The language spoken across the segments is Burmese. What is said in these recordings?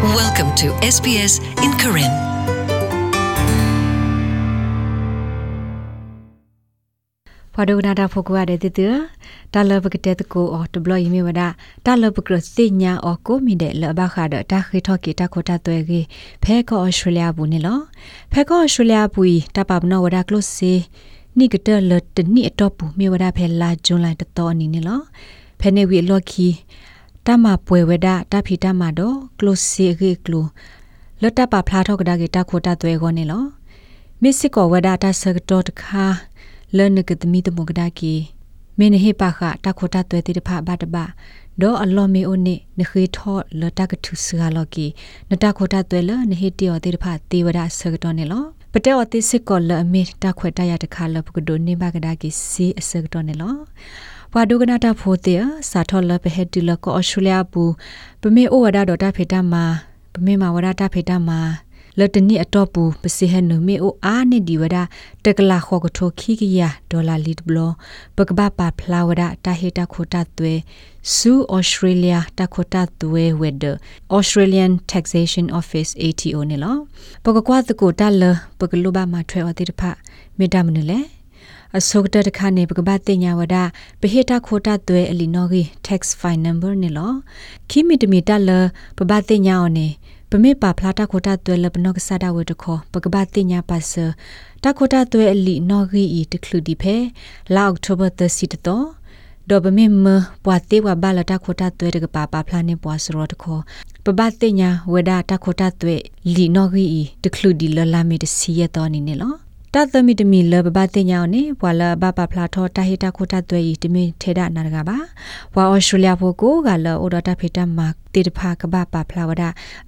Welcome to SBS in Karen. ဖာဒိုနာတာဖိုကွာတဲ့တူတာလဘကတဲ့ကိုအော်တဘလယမီဝဒတာလဘကရစိညာအော်ကိုမီတဲ့လဘခါဒတာခိထော့ကီတာခိုတာတွဲကြီးဖဲကောအော်စတြေးလျဘူးနေလောဖဲကောအော်စတြေးလျဘူးတပပနောဝဒကလုစီနိကတလတနိအတော့ဘူးမြေဝဒဖဲလာဂျွန်လိုက်တတော်အနေနေလောဖဲနေဝီလော်ခီ တမပွဲဝဒတာဖီတမတော့ကလုစီရီကလူလတပဖလာထော့ကဒါကီတာခိုတာတွဲကောနေလောမစ်စစ်ကောဝဒတာဆကတော့တခါလနကတမီတမကဒါကီမင်းဟေပါခတာခိုတာတွဲတိတဖဘတ်ဘဒေါ်အလော်မီအိုနေနခေထောလတကထုစဂါလောကီနတခိုတာတွဲလနဟေတီယောတိတဖတေဝဒဆကတော့နေလောပတဲအတိစစ်ကောလအမီတာခွဲတရတခါလပကဒိုနေဘကဒါကီစီအစကတော့နေလော ဝါဒုကနာတာဖိုတေစာထောလပဟက်တူလကောအော်စတြေးလျဘူးပမေအိုဝဒါဒေါ်တာဖေတာမာပမေမာဝဒါတာဖေတာမာလတနီအတော့ပူပစီဟနမေအိုအာနေဒီဝဒတကလာခောကထိုခိကရဒေါ်လာလီတဘလပကဘာပါဖလာဝဒတာဟေတာခိုတာသွဲဆူဩစတြေးလျတာခိုတာသွဲဝဒ Australian Taxation Office ATO နေလောပကကွာတကိုတာလပကလိုဘာမထွဲအတိတဖမေတ္တာမနလေ အစုကတတခါနေပကပတ်တင်ညာဝဒပဟေတာခိုတာသွဲအလီနော်ဂီ tax fine number နေလောခိမီတမီတလပပတင်ညာအော်နေပမေပါဖလာတာခိုတာတွဲလပနော့ကဆာဒဝေတခောပကဘာတိညာပါဆာတာခိုတာတွဲအလီနော်ဂီအီတခလူဒီဖဲလာအောက်တိုဘာ30တတော့ဒေါ်ပမေမပွာတေဝဘာလတာခိုတာတွဲတကပါပါဖလာနေပွာစရောတခောပဘတိညာဝဒတာခိုတာတွဲလီနော်ဂီအီတခလူဒီလလာမီတစီရတော့နေနေလော တသမီတမီလဘဘတင်ညောင်းနေဘွာလဘပဖလာထောတာဟီတာခိုတာတွဲဤတမီထေဒနာရကပါဘွာအော်စတြေးလျဖို့ကိုကလအိုဒတာဖေတမတေတဖာကဘပဖလာဝဒ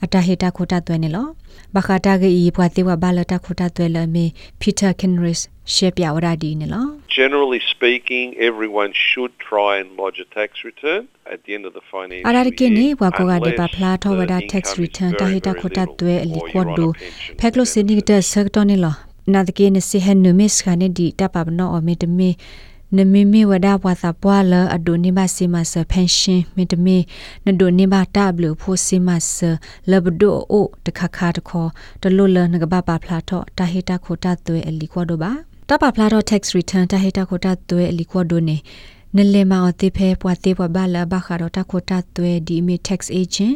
အတာဟီတာခိုတာတွဲနေလောဘခတာကဤဘွာတေဝဘလတာခိုတာတွဲလမေပီတာကင်ရစ်ရှေပြဝရဒီနေလော Generally speaking, everyone should try and lodge a tax return at the end of the financial အရာ year. ကင်းနေဘွာကိုကဒေပါ unless ဖလာထောဝဒ the tax income is return very, တာဟီတာ very ခိုတာ little တွဲအလီ or ကွတ် you're ဒို on a pension. ဖက်ကလိုစနိကတဆက်တော်နေလော နာတကေနစီဟန်နမစ်ခါနေဒီတပပနောအမေတမေနမေမေဝဒဘွာသာပွာလအဒိုနေမစီမဆဖန်ရှင်မေတမေနဒိုနေမတဘလဖိုစီမဆလဘဒိုအိုတခခါတခောတလုလနကဘပါဖလာတော့တာဟီတာခိုတာသွဲအလီကွာဒိုပါတပဖလာတော့ tax return တာဟီတာခိုတာသွဲအလီကွာဒိုနေ နလေမာအတိဖဲပွားတေပွားဘာလာဘခါတော့တခိုတာသွဲဒီမီ tax agent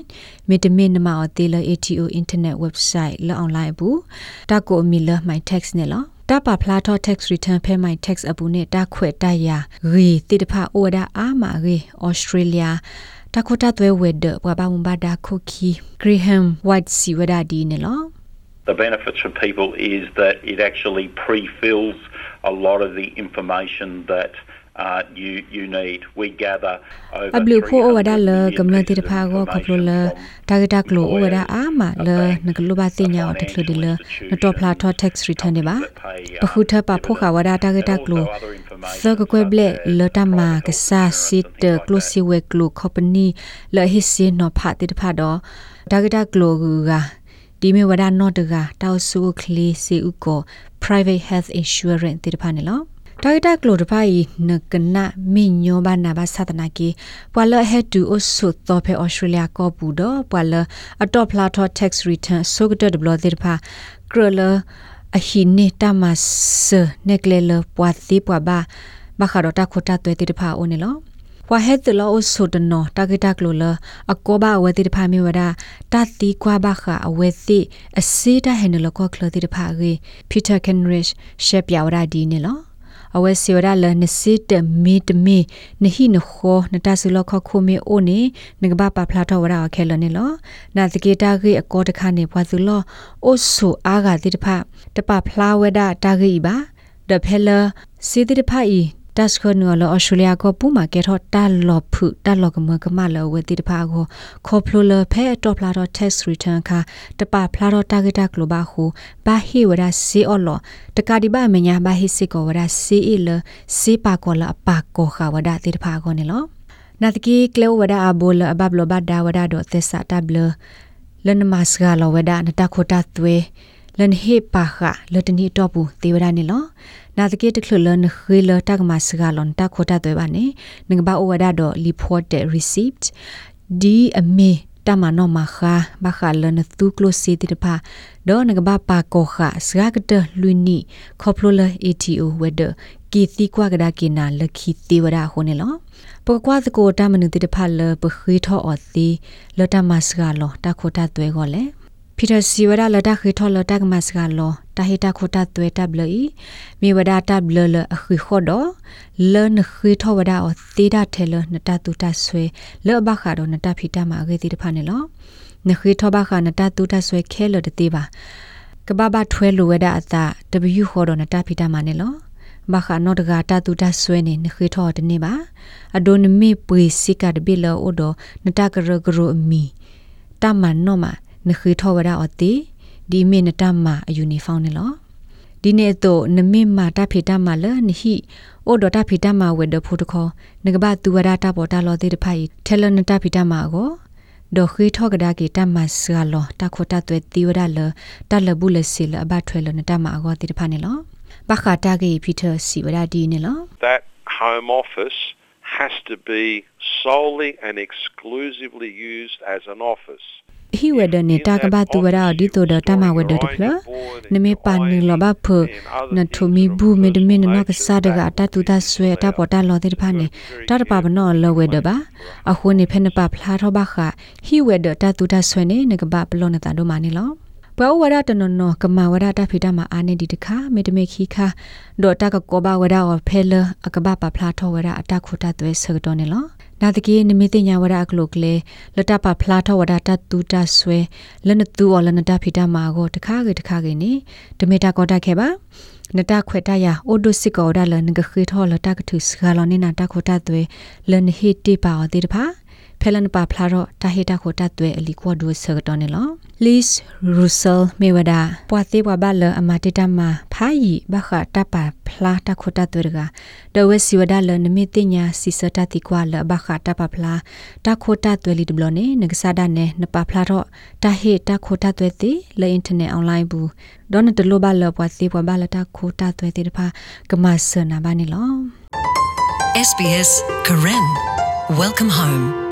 မေတမင်နမအတေလ ATO internet website လော online ဘူးတကိုအမီလ my tax နဲ့လောတပဖလာတော့ tax return ဖဲ my tax အပူနဲ့တခွဲ့တရရီတိတဖအိုဒါအာမာရီ Australia တခိုတာသွဲဝဲဒဘွာဘာမဘာဒါခိုခီ Graham White စီဝဒါဒီနဲ့လော The benefits for people is that it actually pre-fills a lot of the information that uh, you you need. We gather over အဘလူဖိုအိုဝဒါလ300ကမ္လတိတ pieces ဖာ of ကိုခပလိုလ information တာဂတာကလိုအိုဝဒါ lawyers, အာမလ banks, နကလိုဘာတင်ညာတကလိုဒီလနတော့ဖလာတော့ tax return တွေပါ companies that pay, uh, ပခုထပဖိုခဝဒါတာဂတာကလို and also other information သကကွဲဘလက်လတမကဆာစစ်တကလိုစီဝဲကလိုကော်ပနီလဟစ်စင်နော်ဖတ်တိတဖာတော့တာဂတာကလိုကူကဒီမေဝဒါနော့တကတောက်ဆူကလီစီဥကို private health insurance တိတဖာနေလော တာဂတာကလိုတဖိုင်နကနာမင်းညောဘာနာဘာသဒနာကီပွာလဟက်တူအဆုတော့ဖဲဩစတြေးလျကောပူတော့ပွာလအတော့ဖလာတော့ tax return ဆိုကတဲ့ဘလတိတဖာကရလအဟိနေတမဆနက်ကလေလပွာတိပွာဘာဘာခါတော့တာခိုတာတွေ့တိတဖာအိုနေလောဝါဟက်တလောအဆုဒနောတာဂတာကလိုလအကောဘာအဝဲတိတဖာမြေဝဒတာတီကွာဘာခအဝဲတိအစေးတဟန်နလကောကလတိတဖာရေပီတာကန်ရစ်ရှက်ပြဝရဒီနေလော အဝဲစီဝရလနစစ်တမီတမီနဟိနခောနတဆူလခခုမေအိုနေနကဘာပဖလာတော့ဝရခဲလနေလောနာတကေတာကေအကောတခါနေဘွာသူလောအိုဆူအာဂါတိတဖတပဖလာဝဒတာဂိပါဒဖဲလစီတိတဖအီ တက်စခနူလောအော်စတြေးလျကိုပူမာကဲထောတာလော်ဖုတာလော်ကမကမလောဝတိတဖာကိုခေါပလိုလဖဲတော့ဖလာတော့ tax return ခါတပဖလာတော့ target ကလိုပါဟုဘာဟိဝရစီအော်လောတကဒီဘာမညာဘာဟိစီကိုဝရစီအီလစီပါကောလအပါကောခါဝဒတိတဖာကိုနေလောနာတကီကလောဝဒအဘောလအဘဘလဘဒါဝဒတော့သစ္စာတဘလလနမစဂါလောဝဒနတခိုတာသွေလန်ဟေပါခလတနီတော့ဘူးသေဝဒနေလော နာတကေတခလလနခေလတကမစဂါလွန်တခိုတာတွေပါနေငဘာအိုဝဒါတော့ report the receipt ဒီအမေတမနောမခါဘခါလနသူကလိုစီတိတဖာဒေါ်နကဘပါကောခစဂကတလူနီခေါပလိုလာ ATO ဝဒကီသီကွာကဒါကိနာလခိတေဝဒဟိုနေလောပကွာသကိုတမနုတိတဖာလပခိထောအတိလတမစကလောတခိုတာသွဲကောလေ ပီတာစီဝဒလတခိထောလတကမစကလောတဟိတာခိုတာသွဲတပ်လီမိဝဒတပ်လလခိခောဒလနခိထောဝဒအတိဒထဲလနတတူတဆွေလောဘခါဒနတဖီတမအဂေတိတဖာနေလောနခိထောဘခါနတတူတဆွေခဲလတတိပါကဘာဘထွဲလိုဝဒအတာ W ခောဒနတဖီတမနေလောဘာခနောတကတာတူတဆွဲနေနခိထောတနေပါအဒိုနမေပွေစိကတဘီလောအိုဒနတကရဂရအမီတမန်နောမ နခိထောဝဒအတိဒီမေနတမအယူနီဖောင်းနေလောဒီနေ့တော့နမေမာတဖေတမလနဟိအိုဒတာဖေတမဝေဒဖို့တခေါ်ငကဘတူဝဒတာပေါ်တာလောသေးတဖိုင်ထဲလနတဖေတမကိုဒခိထောကဒါကီတမဆာလောတခိုတသွဲတီဝဒလတလဘူးလစီလအဘထွဲလနတမအကောတိတဖာနေလောဘခတာကေပီတာစီဝဒဒီနေလော That Home Office has to be solely and exclusively used as an office. ဟိဝဒနေတာကဘတူဝရဒီတိုဒတမဝဒတဖလနမေပါနီလဘဖနထုမီဘူးမေဒမင်နကဆာဒကတတူတဆွေတပေါ်တလောတိဖာနေတတပဘနောလဝဒပါအခုနေဖက်နပဖလာထောဘခဟိဝဒတတူတဆွေနေနကဘပလောနတာဒိုမာနီလောပဝဝရတနနောကမဝရတဖိတမအာနေဒီတခါမေတမေခိခါဒေါ်တကကောဘဝရောဖဲလအကဘပဖလာထောဝရအတခုတသွဲဆကတော့နေလော နာတကေနမိတညာဝရအကလုကလေလတပဖလာထဝဒတတူတဆွဲလနတူော်လနတဖိတမာကိုတခါကေတခါကေနေဒမေတာကောတခဲ့ပါနတခွေတရအိုဒိုစစ်ကောဒါလနဂခိထောလတကထုစခါလနေနာတခိုတသွဲလနဟိတိပါအတိတဖာ ဖဲလန်ပါဖလာတော့တာဟေတာခိုတသွဲအလီကွာဒိုဆကတော့နေလော Liz Russell Mewada ပွာသေးပွာဘလအမတေတမဖာယီဘခတာပါဖလာတာခိုတသွဲကဒဝဲစီဝဒါလနမီတင်ညာစီစတာတိကွာလဘခတာပါဖလာတာခိုတသွဲလီဒဘလနေငကဆာဒနေနပါဖလာတော့တာဟေတာခိုတသွဲတိလေအင်တာနက်အွန်လိုင်းဘူးဒေါနတလိုဘလပွာသေးပွာဘလတာခိုတသွဲတိတဖာကမဆနာဘာနေလော SBS Karen. Welcome home.